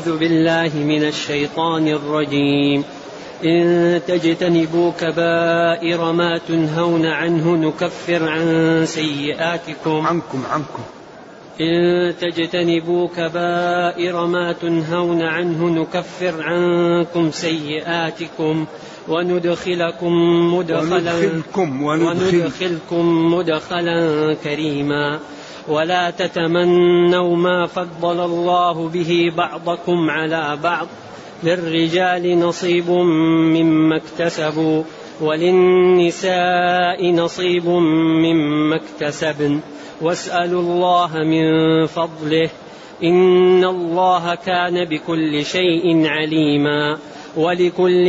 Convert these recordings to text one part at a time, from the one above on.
أعوذ بالله من الشيطان الرجيم. إن تجتنبوا كبائر ما تنهون عنه نكفر عن سيئاتكم. عنكم عنكم. إن تجتنبوا كبائر ما تنهون عنه نكفر عنكم سيئاتكم. وندخلكم مدخلا وندخلكم وندخلكم مدخلا كريما. ولا تتمنوا ما فضل الله به بعضكم على بعض. للرجال نصيب مما اكتسبوا وللنساء نصيب مما اكتسبن. واسألوا الله من فضله. إن الله كان بكل شيء عليما. ولكل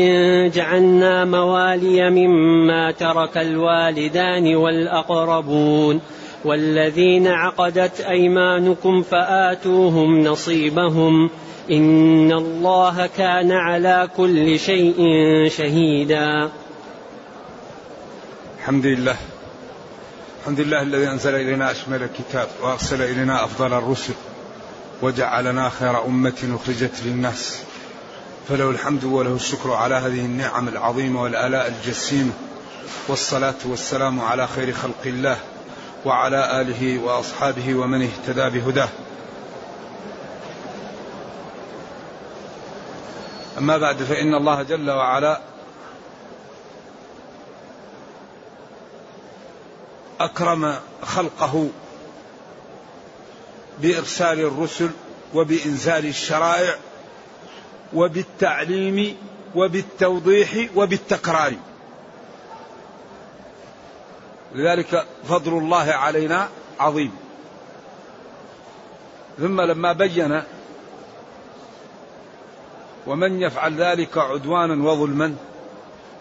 جعلنا موالي مما ترك الوالدان والأقربون. والذين عقدت أيمانكم فآتوهم نصيبهم إن الله كان على كل شيء شهيدا. الحمد لله. الحمد لله الذي أنزل إلينا أشمل الكتاب وأرسل إلينا أفضل الرسل وجعلنا خير أمة أخرجت للناس. فله الحمد وله الشكر على هذه النعم العظيمة والآلاء الجسيمة والصلاة والسلام على خير خلق الله. وعلى آله وأصحابه ومن اهتدى بهداه. أما بعد فإن الله جل وعلا أكرم خلقه بإرسال الرسل وبإنزال الشرائع وبالتعليم وبالتوضيح وبالتكرار لذلك فضل الله علينا عظيم. ثم لما بين ومن يفعل ذلك عدوانا وظلما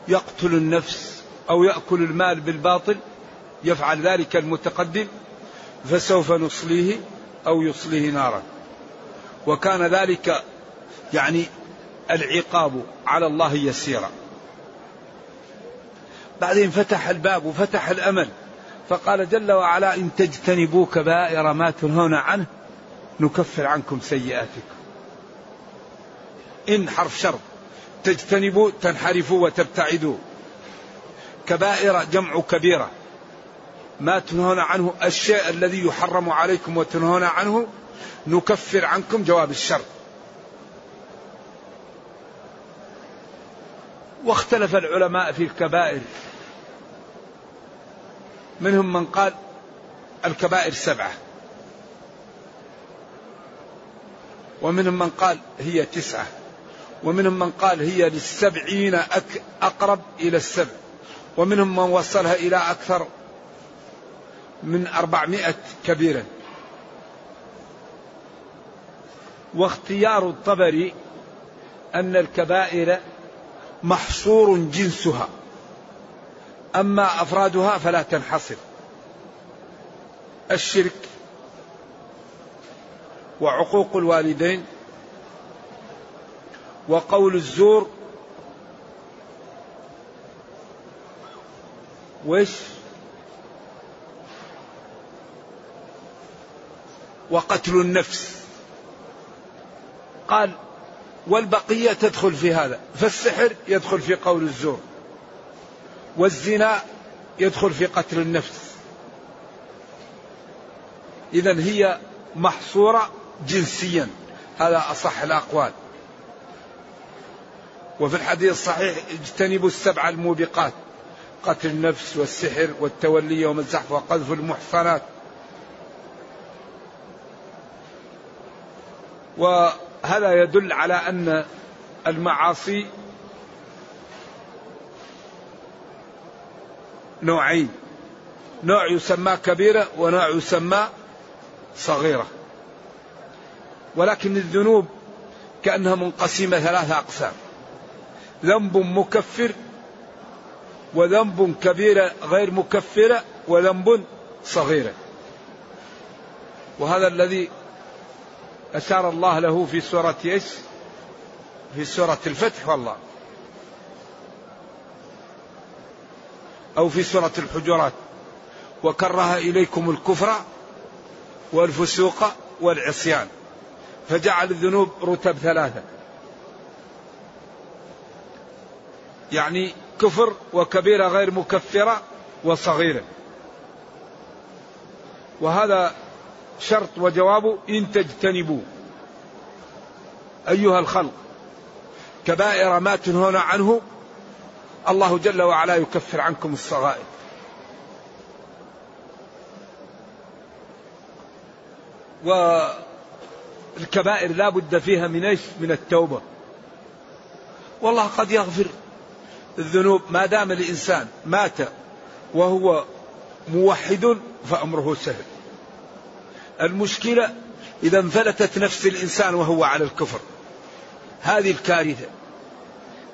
يقتل النفس أو يأكل المال بالباطل يفعل ذلك المتقدم فسوف نصليه أو يصليه نارا. وكان ذلك يعني العقاب على الله يسيرا. بعدين فتح الباب وفتح الأمل. فقال جل وعلا إن تجتنبوا كبائر ما تنهون عنه نكفر عنكم سيئاتكم. إن حرف شرط تجتنبوا تنحرفوا وتبتعدوا. كبائر جمع كبيرة. ما تنهون عنه الشيء الذي يحرم عليكم وتنهون عنه نكفر عنكم جواب الشر. واختلف العلماء في الكبائر. منهم من قال الكبائر سبعة. ومنهم من قال هي تسعة. ومنهم من قال هي للسبعين أقرب إلى السبع. ومنهم من وصلها إلى أكثر من أربعمائة كبيرة واختيار الطبري أن الكبائر محصور جنسها. أما أفرادها فلا تنحصر. الشرك وعقوق الوالدين وقول الزور وش؟ وقتل النفس. قال والبقية تدخل في هذا فالسحر يدخل في قول الزور. والزنا يدخل في قتل النفس. إذا هي محصورة جنسيا. هذا أصح الأقوال. وفي الحديث الصحيح اجتنبوا السبع الموبقات قتل النفس والسحر والتولي يوم الزحف وقذف المحصنات. وهذا يدل على أن المعاصي نوعين. نوع يسمى كبيرة ونوع يسمى صغيرة. ولكن الذنوب كأنها منقسمة ثلاثة أقسام. ذنب مكفر وذنب كبيرة غير مكفرة وذنب صغيرة. وهذا الذي أشار الله له في سورة إيش؟ في سورة الفتح والله. أو في سورة الحجرات. وكره إليكم الكفر والفسوق والعصيان. فجعل الذنوب رتب ثلاثة. يعني كفر وكبيرة غير مكفرة وصغيرة. وهذا شرط وجوابه إن تجتنبوا أيها الخلق كبائر ما تنهون عنه الله جل وعلا يكفر عنكم الصغائر. والكبائر لا بد فيها من إيش؟ من التوبة. والله قد يغفر الذنوب ما دام الإنسان مات وهو موحد فأمره سهل. المشكلة إذا انفلتت نفس الإنسان وهو على الكفر. هذه الكارثة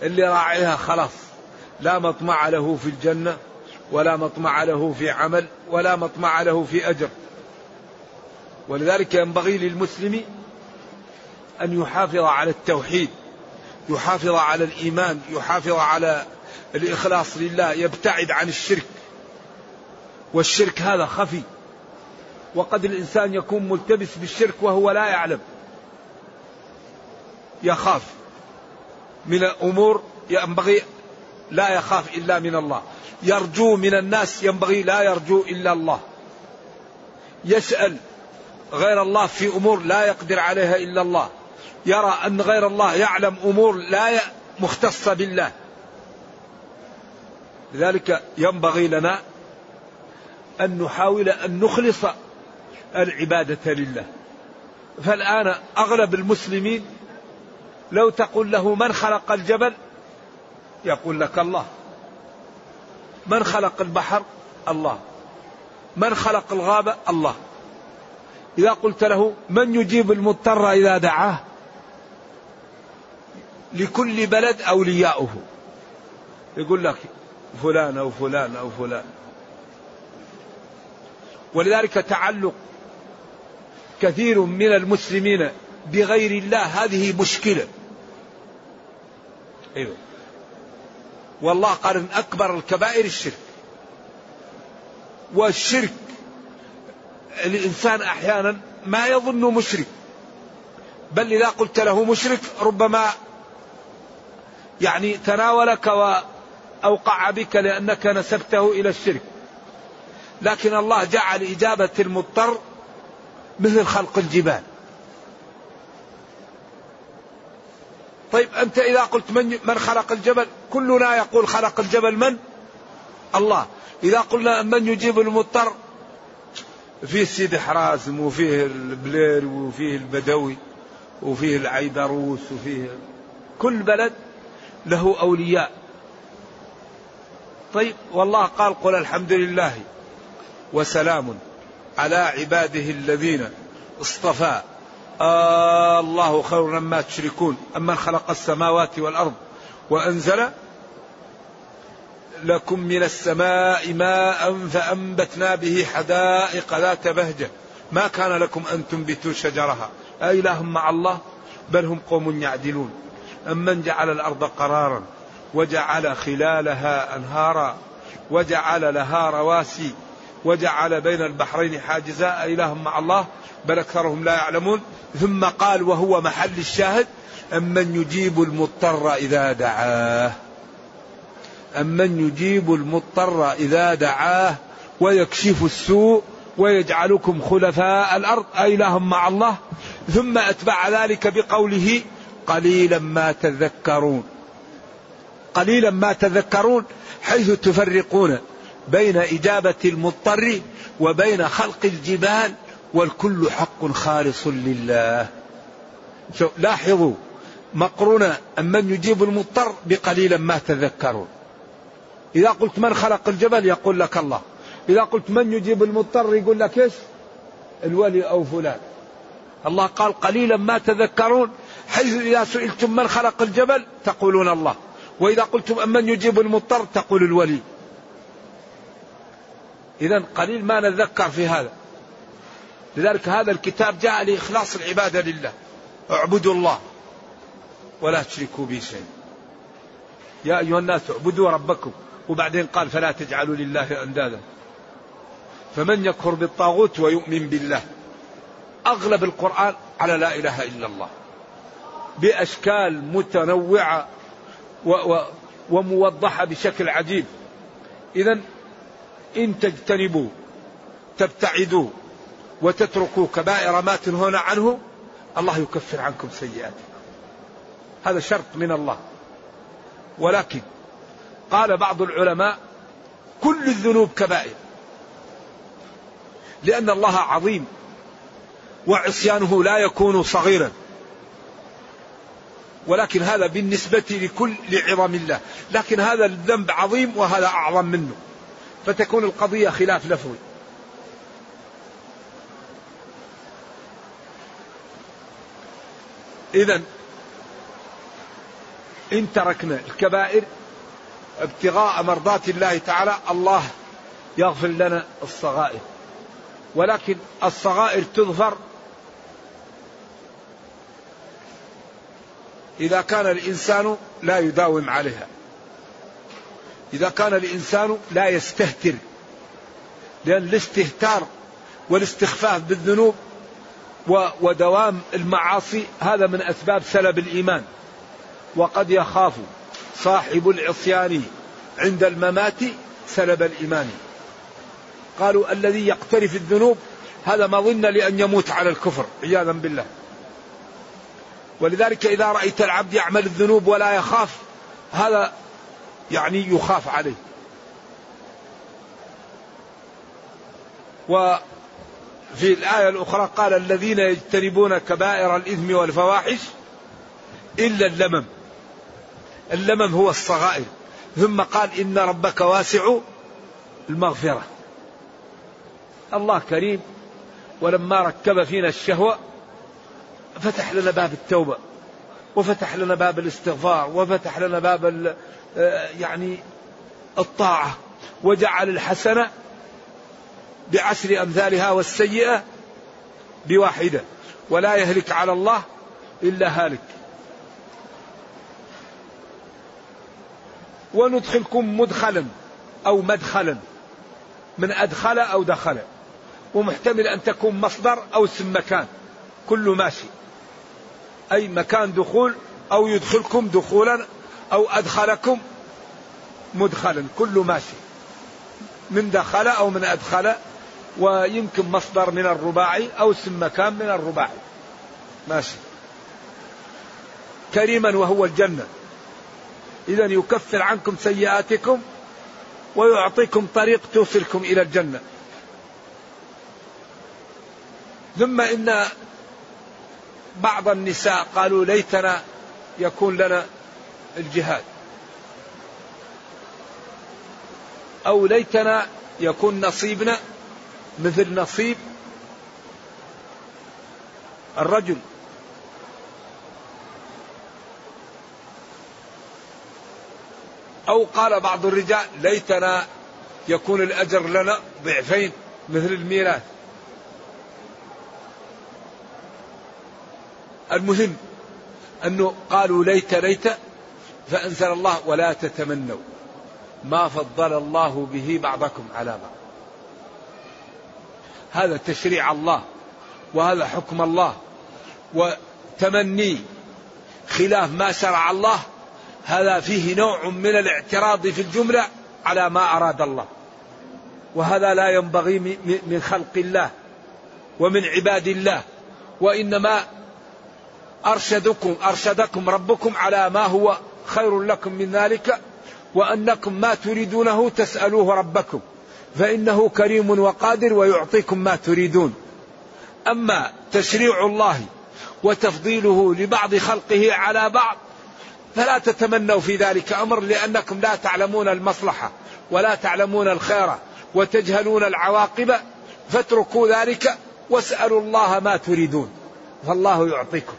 اللي راعيها خلاص. لا مطمع له في الجنة ولا مطمع له في عمل ولا مطمع له في أجر. ولذلك ينبغي للمسلم أن يحافظ على التوحيد يحافظ على الإيمان يحافظ على الإخلاص لله يبتعد عن الشرك. والشرك هذا خفي. وقد الإنسان يكون ملتبس بالشرك وهو لا يعلم. يخاف. من الأمور ينبغي لا يخاف إلا من الله. يرجو من الناس ينبغي لا يرجو إلا الله. يسأل غير الله في أمور لا يقدر عليها إلا الله. يرى أن غير الله يعلم أمور لا مختصة بالله. لذلك ينبغي لنا أن نحاول أن نخلص العبادة لله. فالآن أغلب المسلمين لو تقول له من خلق الجبل يقول لك الله. من خلق البحر؟ الله. من خلق الغابة؟ الله. إذا قلت له من يجيب المضطر إذا دعاه؟ لكل بلد أولياؤه. يقول لك فلان أو فلان أو فلان. ولذلك تعلق كثير من المسلمين بغير الله هذه مشكلة. أيوه. والله قال من أكبر الكبائر الشرك. والشرك الإنسان أحيانا ما يظن مشرك. بل إذا قلت له مشرك ربما يعني تناولك وأوقع بك لأنك نسبته إلى الشرك. لكن الله جعل إجابة المضطر مثل خلق الجبال. طيب أنت إذا قلت من, من خلق الجبل؟ كلنا يقول خلق الجبل من؟ الله. إذا قلنا من يجيب المضطر؟ فيه سيد حرازم وفيه البلير وفيه البدوي وفيه العيدروس وفيه كل بلد له أولياء. طيب والله قال قل الحمد لله وسلام على عباده الذين اصطفى. آه الله خير مما تشركون. أمن خلق السماوات والأرض وأنزل لكم من السماء ماء فأنبتنا به حدائق ذات بهجة. ما كان لكم أن تنبتوا شجرها. أإله مع الله بل هم قوم يعدلون. أمن جعل الأرض قرارا وجعل خلالها أنهارا وجعل لها رواسي. وجعل بين البحرين حاجزا أإله مع الله بل أكثرهم لا يعلمون. ثم قال وهو محل الشاهد أمن يجيب المضطر إذا دعاه؟ أمن يجيب المضطر إذا دعاه؟ ويكشف السوء ويجعلكم خلفاء الأرض أإله مع الله. ثم أتبع ذلك بقوله قليلا ما تذكرون. قليلا ما تذكرون حيث تفرقون. بين إجابة المضطر وبين خلق الجبال والكل حق خالص لله. لاحظوا مقرونة من يجيب المضطر بقليلا ما تذكرون. إذا قلت من خلق الجبل يقول لك الله. إذا قلت من يجيب المضطر يقول لك إيش؟ الولي أو فلان. الله قال قليلا ما تذكرون. حيث إذا سئلتم من خلق الجبل تقولون الله. وإذا قلتم من يجيب المضطر تقول الولي. إذا قليل ما نتذكر في هذا. لذلك هذا الكتاب جاء لإخلاص العبادة لله. اعبدوا الله ولا تشركوا به شيء يا أيها الناس اعبدوا ربكم. وبعدين قال فلا تجعلوا لله أندادا. فمن يكفر بالطاغوت ويؤمن بالله. أغلب القرآن على لا إله إلا الله. بأشكال متنوعة و و وموضحة بشكل عجيب. إذا إن تجتنبوا تبتعدوا وتتركوا كبائر ما تنهون عنه الله يكفر عنكم سيئاتكم. هذا شرط من الله. ولكن قال بعض العلماء كل الذنوب كبائر لأن الله عظيم وعصيانه لا يكون صغيرا. ولكن هذا بالنسبة لكل لعظم الله. لكن هذا الذنب عظيم وهذا أعظم منه. فتكون القضية خلاف لفظي إذا إن تركنا الكبائر ابتغاء مرضات الله تعالى الله يغفر لنا الصغائر. ولكن الصغائر تغفر إذا كان الإنسان لا يداوم عليها. إذا كان الإنسان لا يستهتر لأن الاستهتار والاستخفاف بالذنوب ودوام المعاصي هذا من أسباب سلب الإيمان. وقد يخاف صاحب العصيان عند الممات سلب الإيمان. قالوا الذي يقترف الذنوب هذا مظن لأن يموت على الكفر عياذا بالله. ولذلك إذا رأيت العبد يعمل الذنوب ولا يخاف هذا يعني يخاف عليه. وفي الآية الأخرى قال الذين يجتنبون كبائر الإثم والفواحش إلا اللمم. اللمم هو الصغائر. ثم قال إن ربك واسع المغفرة. الله كريم. ولما ركب فينا الشهوة فتح لنا باب التوبة. وفتح لنا باب الاستغفار وفتح لنا باب آه، يعني الطاعة وجعل الحسنة بعشر أمثالها والسيئة بواحدة. ولا يهلك على الله إلا هالك. وندخلكم مدخلا أو مدخلا من أدخل أو دخل. ومحتمل أن تكون مصدر أو اسم مكان. كله ماشي. أي مكان دخول أو يدخلكم دخولا أو أدخلكم مدخلا. كله ماشي. من دخل أو من أدخل ويمكن مصدر من الرباعي أو اسم مكان من الرباعي. ماشي. كريما وهو الجنة. إذا يكفر عنكم سيئاتكم ويعطيكم طريق توصلكم إلى الجنة. ثم إن بعض النساء قالوا ليتنا يكون لنا الجهاد. أو ليتنا يكون نصيبنا مثل نصيب الرجل. أو قال بعض الرجال ليتنا يكون الأجر لنا ضعفين مثل الميراث. المهم أنه قالوا ليت ليت فأنزل الله ولا تتمنوا ما فضل الله به بعضكم على بعض. هذا تشريع الله وهذا حكم الله وتمني خلاف ما شرع الله. هذا فيه نوع من الاعتراض في الجملة على ما أراد الله. وهذا لا ينبغي من خلق الله ومن عباد الله وإنما أرشدكم أرشدكم ربكم على ما هو خير لكم من ذلك وأنكم ما تريدونه تسألوه ربكم فإنه كريم وقادر ويعطيكم ما تريدون. أما تشريع الله وتفضيله لبعض خلقه على بعض فلا تتمنوا في ذلك أمر لأنكم لا تعلمون المصلحة ولا تعلمون الخير وتجهلون العواقب فاتركوا ذلك واسألوا الله ما تريدون فالله يعطيكم.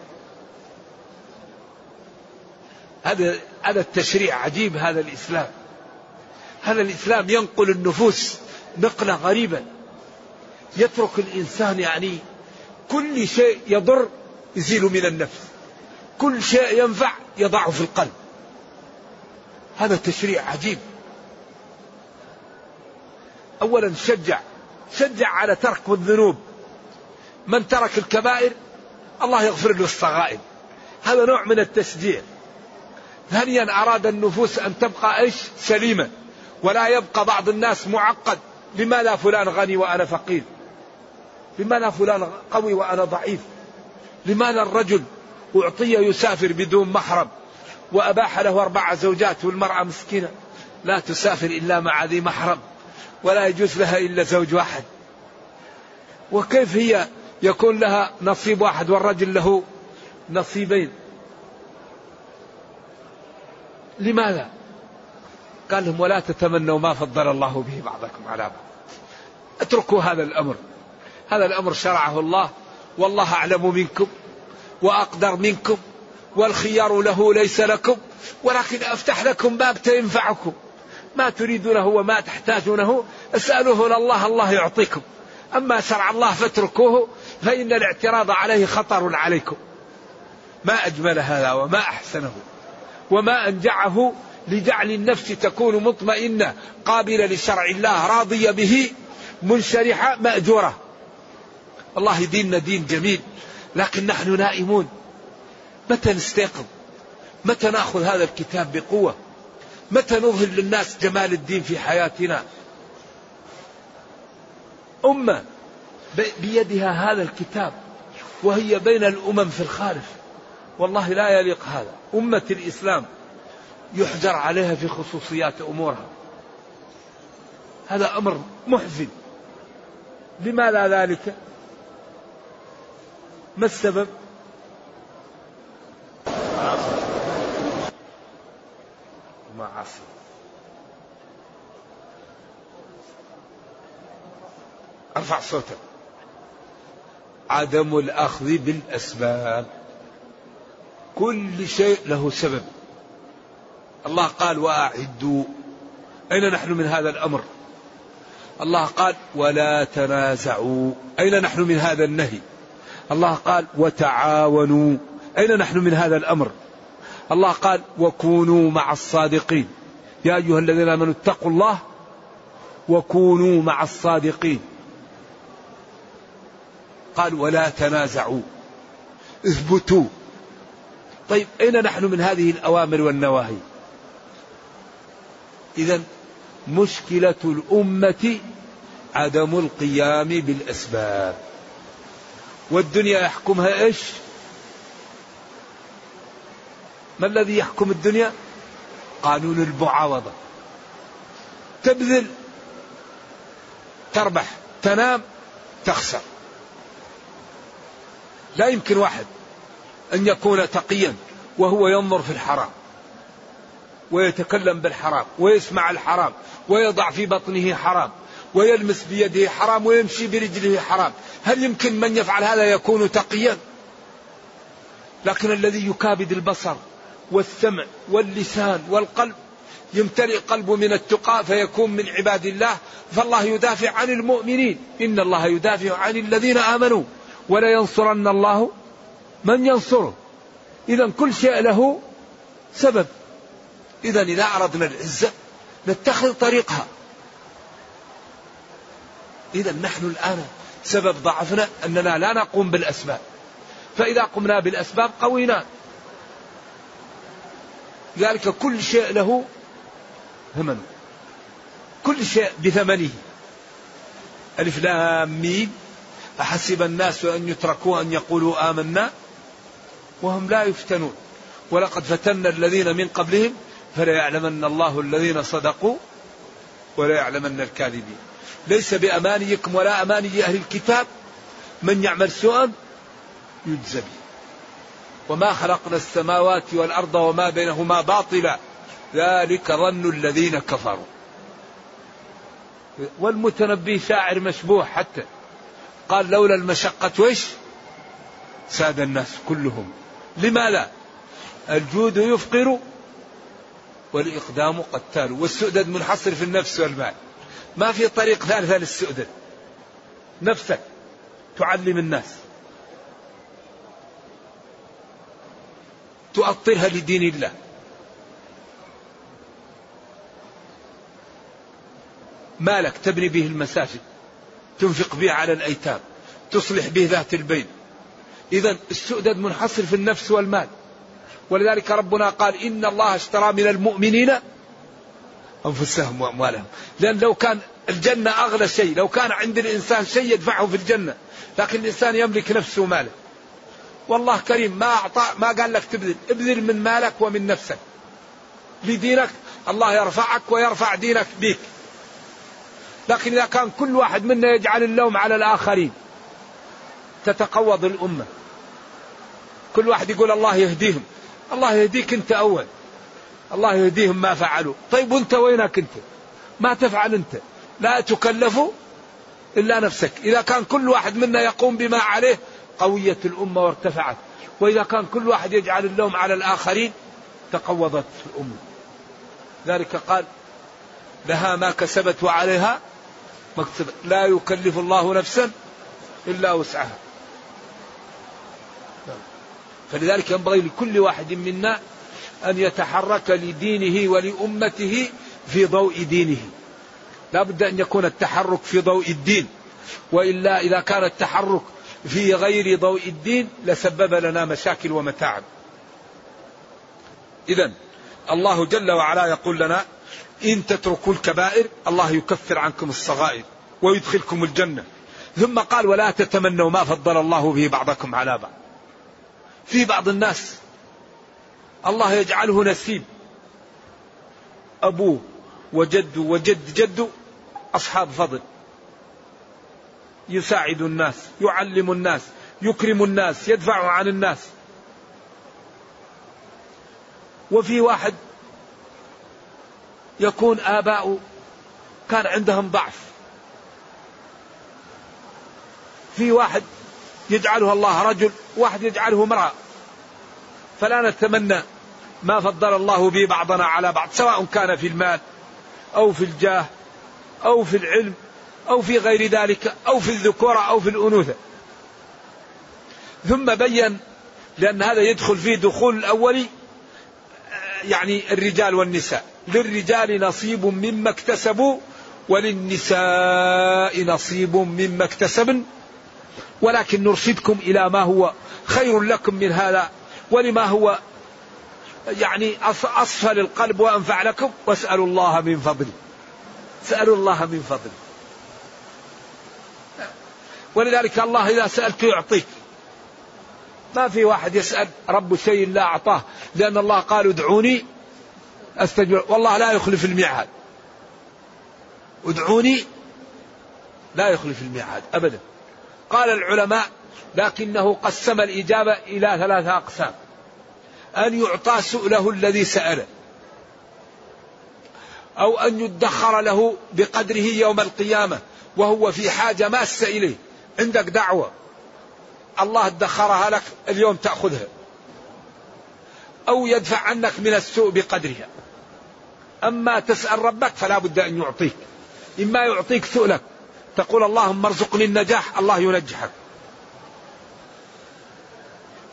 هذا هذا التشريع عجيب هذا الإسلام. هذا الإسلام ينقل النفوس نقلة غريبة يترك الإنسان يعني كل شيء يضر يزيل من النفس. كل شيء ينفع يضعه في القلب. هذا تشريع عجيب. أولا شجع شجع على ترك الذنوب. من ترك الكبائر الله يغفر له الصغائر. هذا نوع من التشجيع. ثانيا أراد النفوس أن تبقى إيش؟ سليمة. ولا يبقى بعض الناس معقد. لماذا فلان غني وأنا فقير؟ لماذا فلان قوي وأنا ضعيف؟ لماذا الرجل أعطي يسافر بدون محرم؟ وأباح له أربع زوجات والمرأة مسكينة. لا تسافر إلا مع ذي محرم. ولا يجوز لها إلا زوج واحد. وكيف هي يكون لها نصيب واحد والرجل له نصيبين؟ لماذا؟ قال لهم ولا تتمنوا ما فضل الله به بعضكم على بعض. اتركوا هذا الأمر. هذا الأمر شرعه الله. والله أعلم منكم وأقدر منكم والخيار له ليس لكم. ولكن أفتح لكم باب ينفعكم ما تريدونه وما تحتاجونه اسألوه لله الله يعطيكم. أما شرع الله فاتركوه فإن الاعتراض عليه خطر عليكم. ما أجمل هذا وما أحسنه. وما أنجعه لجعل النفس تكون مطمئنة قابلة لشرع الله راضية به منشرحة مأجورة. الله ديننا دين جميل لكن نحن نائمون. متى نستيقظ؟ متى نأخذ هذا الكتاب بقوة؟ متى نظهر للناس جمال الدين في حياتنا؟ أمة بيدها هذا الكتاب وهي بين الأمم في الخارج. والله لا يليق هذا. أمة الإسلام يحجر عليها في خصوصيات أمورها. هذا أمر محزن. لماذا ذلك؟ ما السبب؟ معاصي أرفع صوتك. عدم الأخذ بالأسباب. كل شيء له سبب. الله قال واعدوا. أين نحن من هذا الأمر؟ الله قال ولا تنازعوا. أين نحن من هذا النهي؟ الله قال وتعاونوا. أين نحن من هذا الأمر؟ الله قال وكونوا مع الصادقين. يا أيها الذين آمنوا اتقوا الله وكونوا مع الصادقين. قال ولا تنازعوا. اثبتوا. طيب أين نحن من هذه الأوامر والنواهي إذا مشكلة الأمة عدم القيام بالأسباب والدنيا يحكمها إيش؟ ما الذي يحكم الدنيا؟ قانون المعاوضة تبذل تربح تنام تخسر لا يمكن واحد أن يكون تقيا وهو ينظر في الحرام ويتكلم بالحرام ويسمع الحرام ويضع في بطنه حرام ويلمس بيده حرام ويمشي برجله حرام. هل يمكن من يفعل هذا يكون تقيا؟ لكن الذي يكابد البصر والسمع واللسان والقلب يمتلئ قلبه من التقى فيكون من عباد الله فالله يدافع عن المؤمنين. إن الله يدافع عن الذين آمنوا ولا ينصرن الله من ينصره؟ إذا كل شيء له سبب. إذا إذا أردنا العزة نتخذ طريقها. إذا نحن الآن سبب ضعفنا أننا لا نقوم بالأسباب. فإذا قمنا بالأسباب قوينا. لذلك كل شيء له ثمن. كل شيء بثمنه. ألف لام ميم. أحسب الناس أن يتركوا أن يقولوا آمنا. وهم لا يفتنون. ولقد فتنا الذين من قبلهم فلا يعلمن الله الذين صدقوا ولا يعلمن الكاذبين. ليس بأمانيكم ولا أماني أهل الكتاب من يعمل سوءا يجزى وما خلقنا السماوات والأرض وما بينهما باطلا. ذلك ظن الذين كفروا. والمتنبي شاعر مشبوه حتى قال لولا المشقة وش؟ ساد الناس كلهم. لماذا؟ الجود يفقر والإقدام قتال والسؤدد منحصر في النفس والمال. ما في طريق ثالث للسؤدد. نفسك تعلم الناس. تؤطرها لدين الله. مالك تبني به المساجد تنفق به على الأيتام تصلح به ذات البين إذا السؤدد منحصر في النفس والمال. ولذلك ربنا قال إن الله اشترى من المؤمنين أنفسهم وأموالهم. لأن لو كان الجنة أغلى شيء لو كان عند الإنسان شيء يدفعه في الجنة لكن الإنسان يملك نفسه وماله. والله كريم ما أعطى ما قال لك تبذل. ابذل من مالك ومن نفسك. لدينك الله يرفعك ويرفع دينك بك لكن إذا كان كل واحد منا يجعل اللوم على الآخرين تتقوض الأمة كل واحد يقول الله يهديهم. الله يهديك أنت أول. الله يهديهم ما فعلوا. طيب وأنت وينك أنت؟ ما تفعل أنت. لا تكلف إلا نفسك. إذا كان كل واحد منا يقوم بما عليه قوية الأمة وارتفعت. وإذا كان كل واحد يجعل اللوم على الآخرين تقوضت الأمة. ذلك قال لها ما كسبت وعليها ما كسبت لا يكلف الله نفسا إلا وسعها. فلذلك ينبغي لكل واحد منا أن يتحرك لدينه ولأمته في ضوء دينه. لا بد أن يكون التحرك في ضوء الدين وإلا إذا كان التحرك في غير ضوء الدين لسبب لنا مشاكل ومتاعب. إذا الله جل وعلا يقول لنا إن تتركوا الكبائر الله يكفر عنكم الصغائر ويدخلكم الجنة. ثم قال ولا تتمنوا ما فضل الله به بعضكم على بعض. في بعض الناس. الله يجعله نسيب أبوه وجده وجد جده أصحاب فضل. يساعد الناس يعلم الناس يكرم الناس يدفع عن الناس. وفي واحد يكون آباؤه كان عندهم ضعف. في واحد يجعله الله رجل واحد يجعله امرأة. فلا نتمنى ما فضل الله به بعضنا على بعض سواء كان في المال أو في الجاه أو في العلم أو في غير ذلك أو في الذكورة أو في الأنوثة. ثم بين لأن هذا يدخل فيه دخول الأول يعني الرجال والنساء. للرجال نصيب مما اكتسبوا وللنساء نصيب مما اكتسبن ولكن نرشدكم إلى ما هو خير لكم من هذا ولما هو يعني أصفى للقلب وأنفع لكم. واسألوا الله من فضله اسألوا الله من فضله ولذلك الله إذا سألت يعطيك. ما في واحد يسأل رب شيء لا أعطاه. لأن الله قال ادعوني أستجب والله لا يخلف الميعاد. ادعوني لا يخلف الميعاد. أبدا. قال العلماء لكنه قسم الإجابة إلى ثلاثة أقسام. أن يعطى سؤله الذي سأله. أو أن يدخر له بقدره يوم القيامة وهو في حاجة ماسة إليه. عندك دعوة. الله ادخرها لك اليوم تأخذها. أو يدفع عنك من السوء بقدرها. أما تسأل ربك فلا بد أن يعطيك. إما يعطيك سؤلك. تقول اللهم ارزقني النجاح الله ينجحك.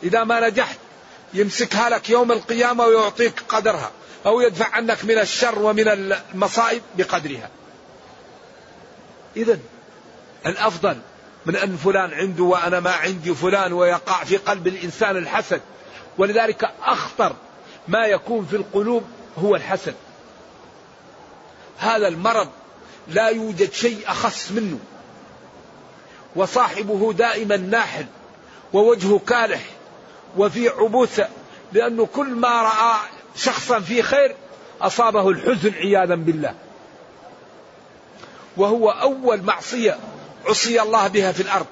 إذا ما نجحت يمسكها لك يوم القيامة ويعطيك قدرها أو يدفع عنك من الشر ومن المصائب بقدرها. إذا الأفضل من أن فلان عنده وأنا ما عندي فلان ويقع في قلب الإنسان الحسد. ولذلك أخطر ما يكون في القلوب هو الحسد. هذا المرض لا يوجد شيء أخص منه. وصاحبه دائما ناحل ووجهه كالح وفي عبوسة لأنه كل ما رأى شخصا في خير أصابه الحزن عياذا بالله. وهو أول معصية عصي الله بها في الأرض.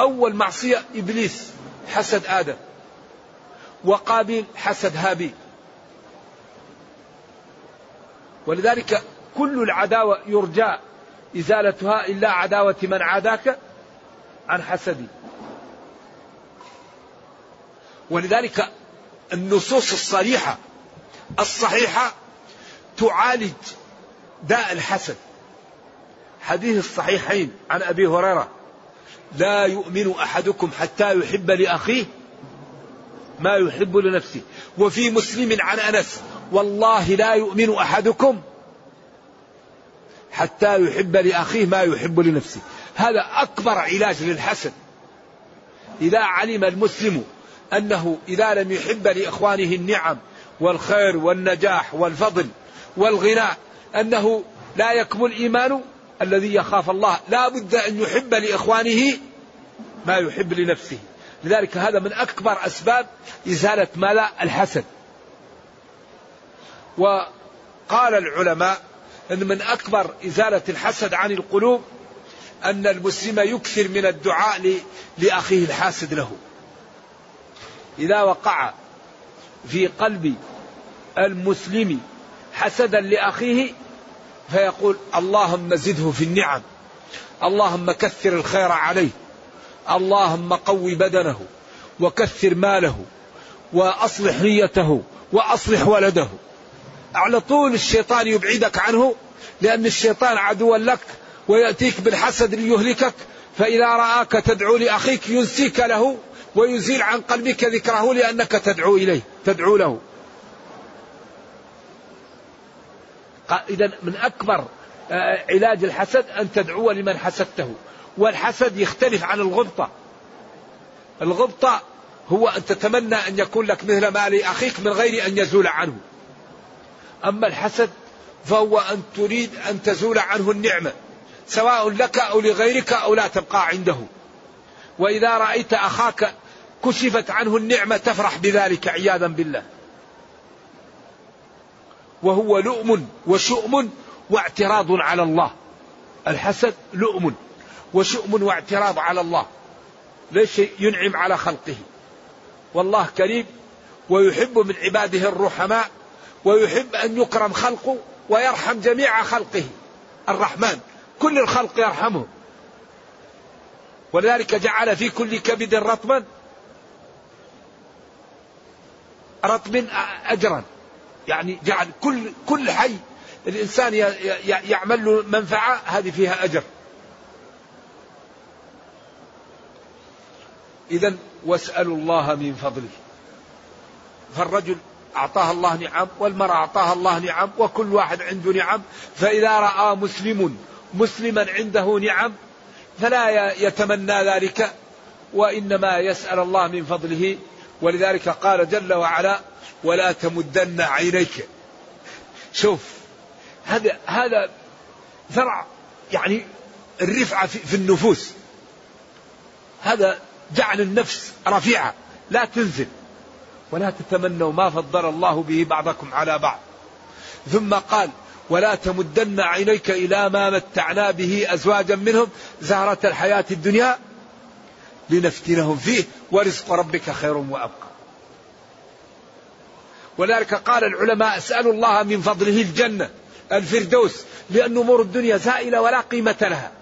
أول معصية إبليس حسد آدم. وقابيل حسد هابيل. ولذلك كل العداوة يرجى إزالتها إلا عداوة من عاداك عن حسدي. ولذلك النصوص الصريحة الصحيحة تعالج داء الحسد. حديث الصحيحين عن أبي هريرة لا يؤمن أحدكم حتى يحب لأخيه ما يحب لنفسه. وفي مسلم عن أنس والله لا يؤمن أحدكم حتى يحب لأخيه ما يحب لنفسه. هذا أكبر علاج للحسد. إذا علم المسلم أنه إذا لم يحب لإخوانه النعم والخير والنجاح والفضل والغناء أنه لا يكمل إيمانه الذي يخاف الله. لا بد أن يحب لإخوانه ما يحب لنفسه. لذلك هذا من أكبر أسباب إزالة مالا الحسد. وقال العلماء أن من أكبر إزالة الحسد عن القلوب أن المسلم يكثر من الدعاء لأخيه الحاسد له. إذا وقع في قلب المسلم حسدا لأخيه فيقول اللهم زده في النعم اللهم كثر الخير عليه اللهم قوي بدنه وكثر ماله وأصلح نيته وأصلح ولده. على طول الشيطان يبعدك عنه لأن الشيطان عدو لك ويأتيك بالحسد ليهلكك فإذا رآك تدعو لأخيك ينسيك له ويزيل عن قلبك ذكره لأنك تدعو إليه تدعو له. إذا من أكبر آه، علاج الحسد أن تدعو لمن حسدته والحسد يختلف عن الغبطة. الغبطة هو أن تتمنى أن يكون لك مثل ما لأخيك من غير أن يزول عنه. أما الحسد فهو أن تريد أن تزول عنه النعمة سواء لك أو لغيرك أو لا تبقى عنده. وإذا رأيت أخاك كشفت عنه النعمة تفرح بذلك عياذا بالله. وهو لؤم وشؤم واعتراض على الله. الحسد لؤم وشؤم واعتراض على الله. ليش ينعم على خلقه؟ والله كريم ويحب من عباده الرحماء ويحب أن يكرم خلقه ويرحم جميع خلقه. الرحمن كل الخلق يرحمه. ولذلك جعل في كل كبد رطبا. رطب أجرا. يعني جعل كل كل حي الإنسان يعمل له منفعة هذه فيها أجر. إذا واسألوا الله من فضله. فالرجل أعطاه الله نعم والمرأة أعطاها الله نعم وكل واحد عنده نعم. فإذا رأى مسلم مسلما عنده نعم فلا يتمنى ذلك وإنما يسأل الله من فضله. ولذلك قال جل وعلا ولا تمدن عينيك. شوف هذا هذا زرع يعني الرفعة في النفوس. هذا جعل النفس رفيعة لا تنزل. ولا تتمنوا ما فضل الله به بعضكم على بعض. ثم قال ولا تمدن عينيك إلى ما متعنا به أزواجا منهم زهرة الحياة الدنيا لنفتنهم فيه ورزق ربك خير وأبقى. ولذلك قال العلماء اسألوا الله من فضله الجنة الفردوس لأن أمور الدنيا زائلة ولا قيمة لها.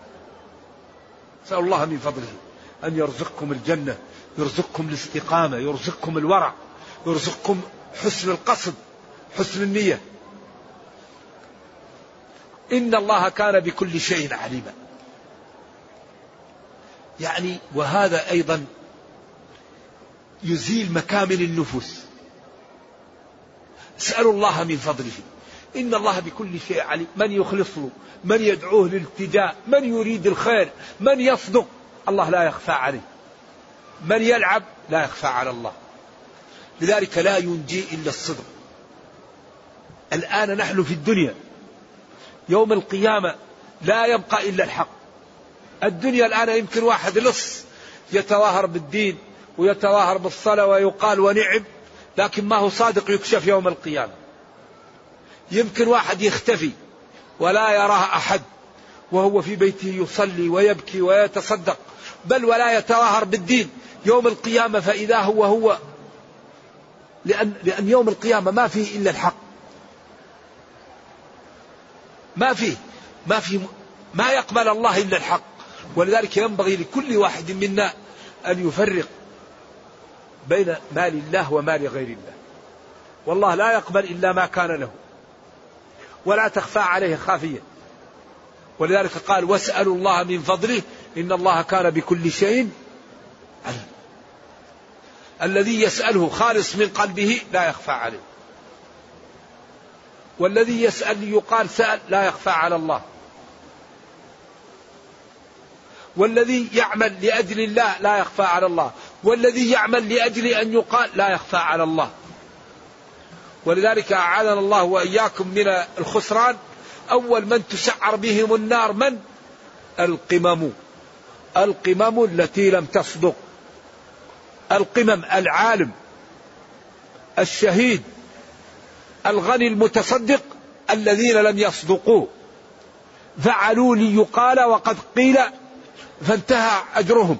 اسألوا الله من فضله أن يرزقكم الجنة يرزقكم الاستقامة يرزقكم الورع. يرزقكم حسن القصد حسن النية. إن الله كان بكل شيء عليما. يعني وهذا أيضا يزيل مكامن النفوس. اسألوا الله من فضله. إن الله بكل شيء عليم. من يخلص له من يدعوه للالتجاء من يريد الخير؟ من يصدق؟ الله لا يخفى عليه. من يلعب؟ لا يخفى على الله. لذلك لا ينجي إلا الصدق. الآن نحن في الدنيا. يوم القيامة لا يبقى إلا الحق. الدنيا الآن يمكن واحد لص يتظاهر بالدين ويتظاهر بالصلاة ويقال ونعم لكن ما هو صادق يكشف يوم القيامة. يمكن واحد يختفي ولا يراه أحد وهو في بيته يصلي ويبكي ويتصدق بل ولا يتظاهر بالدين. يوم القيامة فإذا هو هو. لأن, لأن يوم القيامة ما فيه إلا الحق. ما فيه. ما فيه ما يقبل الله إلا الحق. ولذلك ينبغي لكل واحد منا أن يفرق بين مال الله ومال غير الله. والله لا يقبل إلا ما كان له. ولا تخفى عليه خافية. ولذلك قال واسألوا الله من فضله إن الله كان بكل شيء عليم. الذي يسأله خالص من قلبه لا يخفى عليه. والذي يسأل يقال سأل لا يخفى على الله. والذي يعمل لأجل الله لا يخفى على الله. والذي يعمل لأجل أن يقال لا يخفى على الله. ولذلك أعاذنا الله وإياكم من الخسران. أول من تسعر بهم النار من؟ القمم. القمم التي لم تصدق. القمم العالم الشهيد الغني المتصدق الذين لم يصدقوا. فعلوا ليقال وقد قيل فانتهى أجرهم.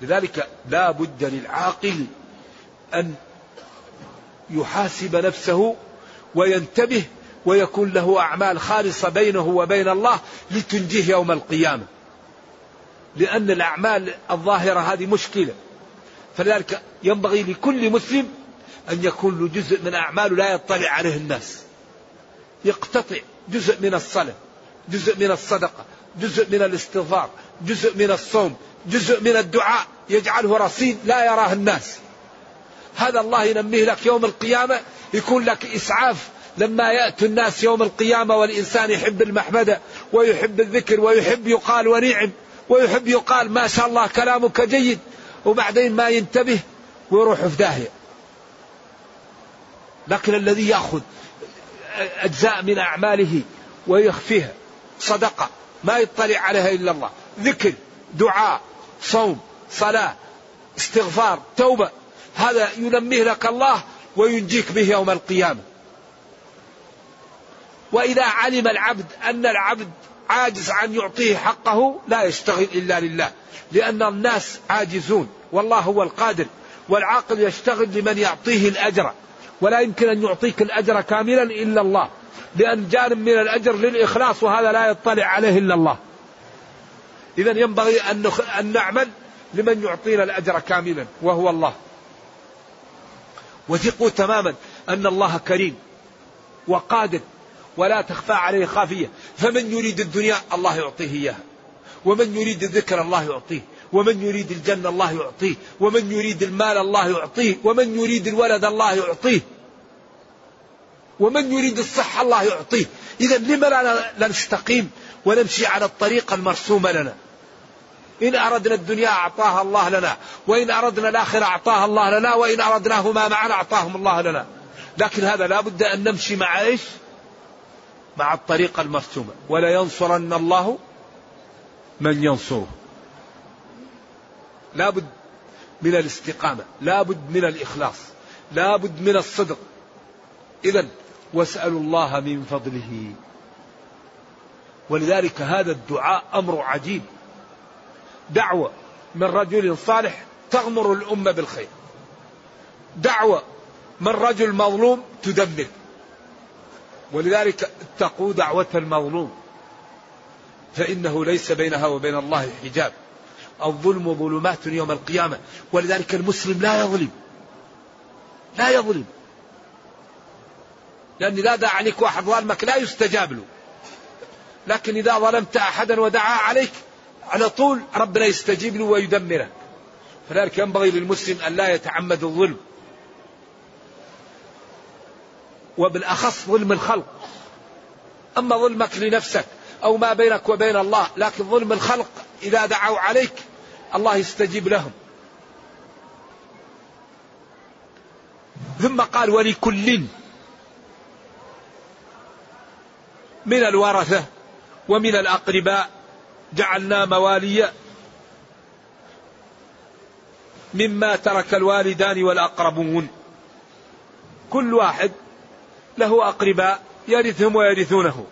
لذلك لا بد للعاقل أن يحاسب نفسه وينتبه ويكون له أعمال خالصة بينه وبين الله لتنجيه يوم القيامة. لأن الأعمال الظاهرة هذه مشكلة. فلذلك ينبغي لكل مسلم أن يكون له جزء من أعماله لا يطلع عليه الناس. يقتطع جزء من الصلاة جزء من الصدقة جزء من الاستغفار جزء من الصوم جزء من الدعاء يجعله رصيد لا يراه الناس. هذا الله ينميه لك يوم القيامة يكون لك إسعاف لما يأتي الناس يوم القيامة والإنسان يحب المحمدة ويحب الذكر ويحب يقال ونعم. ويحب يقال ما شاء الله كلامك جيد وبعدين ما ينتبه ويروح في داهية. لكن الذي يأخذ أجزاء من أعماله ويخفيها صدقة ما يطلع عليها إلا الله. ذكر دعاء صوم صلاة استغفار توبة هذا ينميه لك الله وينجيك به يوم القيامة. وإذا علم العبد أن العبد عاجز عن يعطيه حقه لا يشتغل إلا لله لأن الناس عاجزون والله هو القادر والعاقل يشتغل لمن يعطيه الأجر ولا يمكن أن يعطيك الأجر كاملا إلا الله لأن جانب من الأجر للإخلاص وهذا لا يطلع عليه إلا الله. إذا ينبغي أن نعمل لمن يعطينا الأجر كاملا وهو الله. وثقوا تماما أن الله كريم وقادر ولا تخفى عليه خافية. فمن يريد الدنيا الله يعطيه إياها. ومن يريد الذكر الله يعطيه. ومن يريد الجنة الله يعطيه. ومن يريد المال الله يعطيه. ومن يريد الولد الله يعطيه. ومن يريد الصحة الله يعطيه. إذا لما لا نستقيم ونمشي على الطريقة المرسومة لنا. إن أردنا الدنيا أعطاها الله لنا. وإن أردنا الآخرة أعطاها الله لنا. وإن أردناهما معنا أعطاهم الله لنا. لكن هذا لا بد أن نمشي مع إيش؟ مع الطريقة المرسومة ولا ينصرن الله من ينصره. لا بد من الاستقامة. لا بد من الإخلاص. لا بد من الصدق. إذا واسألوا الله من فضله. ولذلك هذا الدعاء أمر عجيب. دعوة من رجل صالح تغمر الأمة بالخير. دعوة من رجل مظلوم تدمر. ولذلك اتقوا دعوة المظلوم. فإنه ليس بينها وبين الله حجاب. الظلم ظلمات يوم القيامة. ولذلك المسلم لا يظلم. لا يظلم. لأن إذا دعا عليك واحد ظالمك لا يستجاب له. لكن إذا ظلمت أحدا ودعا عليك على طول ربنا يستجيب له ويدمره فذلك ينبغي للمسلم أن لا يتعمد الظلم. وبالأخص ظلم الخلق. أما ظلمك لنفسك أو ما بينك وبين الله لكن ظلم الخلق إذا دعوا عليك الله يستجيب لهم. ثم قال ولكل من الورثة ومن الأقرباء جعلنا موالي مما ترك الوالدان والأقربون. كل واحد له أقرباء يرثهم ويرثونه.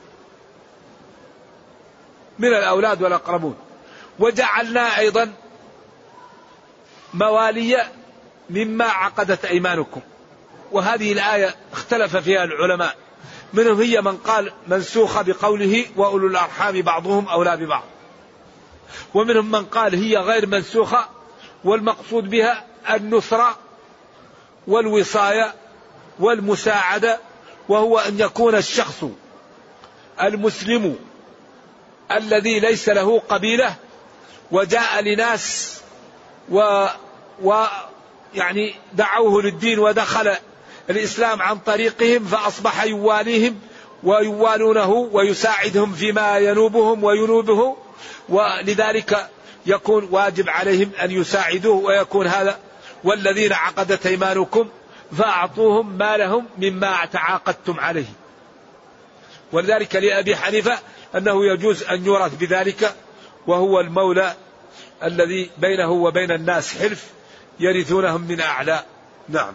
من الأولاد والأقربون. وجعلنا أيضا موالي مما عقدت أيمانكم. وهذه الآية اختلف فيها العلماء. منهم هي من قال منسوخة بقوله وأولو الأرحام بعضهم أولى ببعض. ومنهم من قال هي غير منسوخة والمقصود بها النصرة والوصاية والمساعدة وهو أن يكون الشخص المسلم الذي ليس له قبيلة وجاء لناس و, و يعني دعوه للدين ودخل الإسلام عن طريقهم فأصبح يواليهم ويوالونه ويساعدهم فيما ينوبهم وينوبه ولذلك يكون واجب عليهم أن يساعدوه ويكون هذا والذين عقدت أيمانكم فأعطوهم ما لهم مما تعاقدتم عليه. ولذلك لأبي حنيفة أنه يجوز أن يورث بذلك وهو المولى الذي بينه وبين الناس حلف يرثونهم من أعلى. نعم.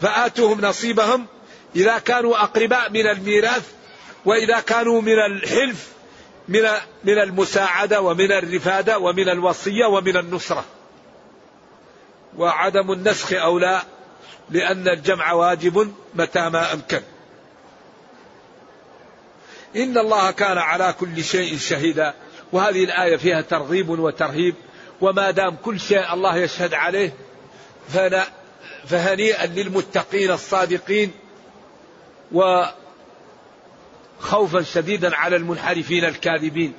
فآتوهم نصيبهم إذا كانوا أقرباء من الميراث وإذا كانوا من الحلف من من المساعدة ومن الرفادة ومن الوصية ومن النصرة. وعدم النسخ أولى لأن الجمع واجب متى ما أمكن. إن الله كان على كل شيء شهيدا وهذه الآية فيها ترغيب وترهيب وما دام كل شيء الله يشهد عليه فهنيئا للمتقين الصادقين وخوفا شديدا على المنحرفين الكاذبين.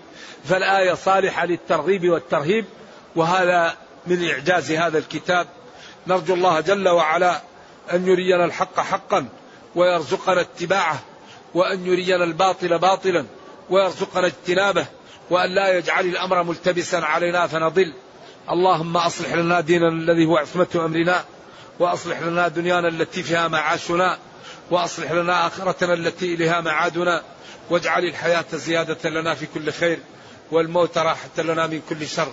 فالآية صالحة للترغيب والترهيب وهذا من إعجاز هذا الكتاب. نرجو الله جل وعلا أن يرينا الحق حقا ويرزقنا اتباعه وأن يرينا الباطل باطلا ويرزقنا اجتنابه وأن لا يجعل الأمر ملتبسا علينا فنضل. اللهم أصلح لنا ديننا الذي هو عصمة أمرنا وأصلح لنا دنيانا التي فيها معاشنا وأصلح لنا آخرتنا التي إليها معادنا واجعل الحياة زيادة لنا في كل خير والموت راحة لنا من كل شر.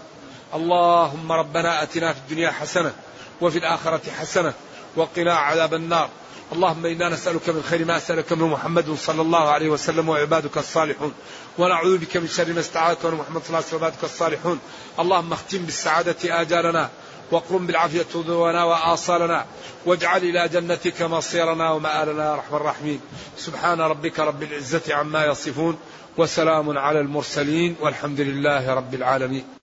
اللهم ربنا أتنا في الدنيا حسنة وفي الآخرة حسنة وقنا عذاب النار. اللهم إنا نسألك من خير ما سالك من محمد صلى الله عليه وسلم وعبادك الصالحون. ونعوذ بك من شر ما استعاذك من محمد صلى الله عليه وسلم وعبادك الصالحون. اللهم اختم بالسعادة آجالنا واقرم بالعافية ذونا وآصالنا. واجعل إلى جنتك مصيرنا ومآلنا يا أرحم الراحمين. سبحان ربك رب العزة عما يصفون وسلام على المرسلين والحمد لله رب العالمين.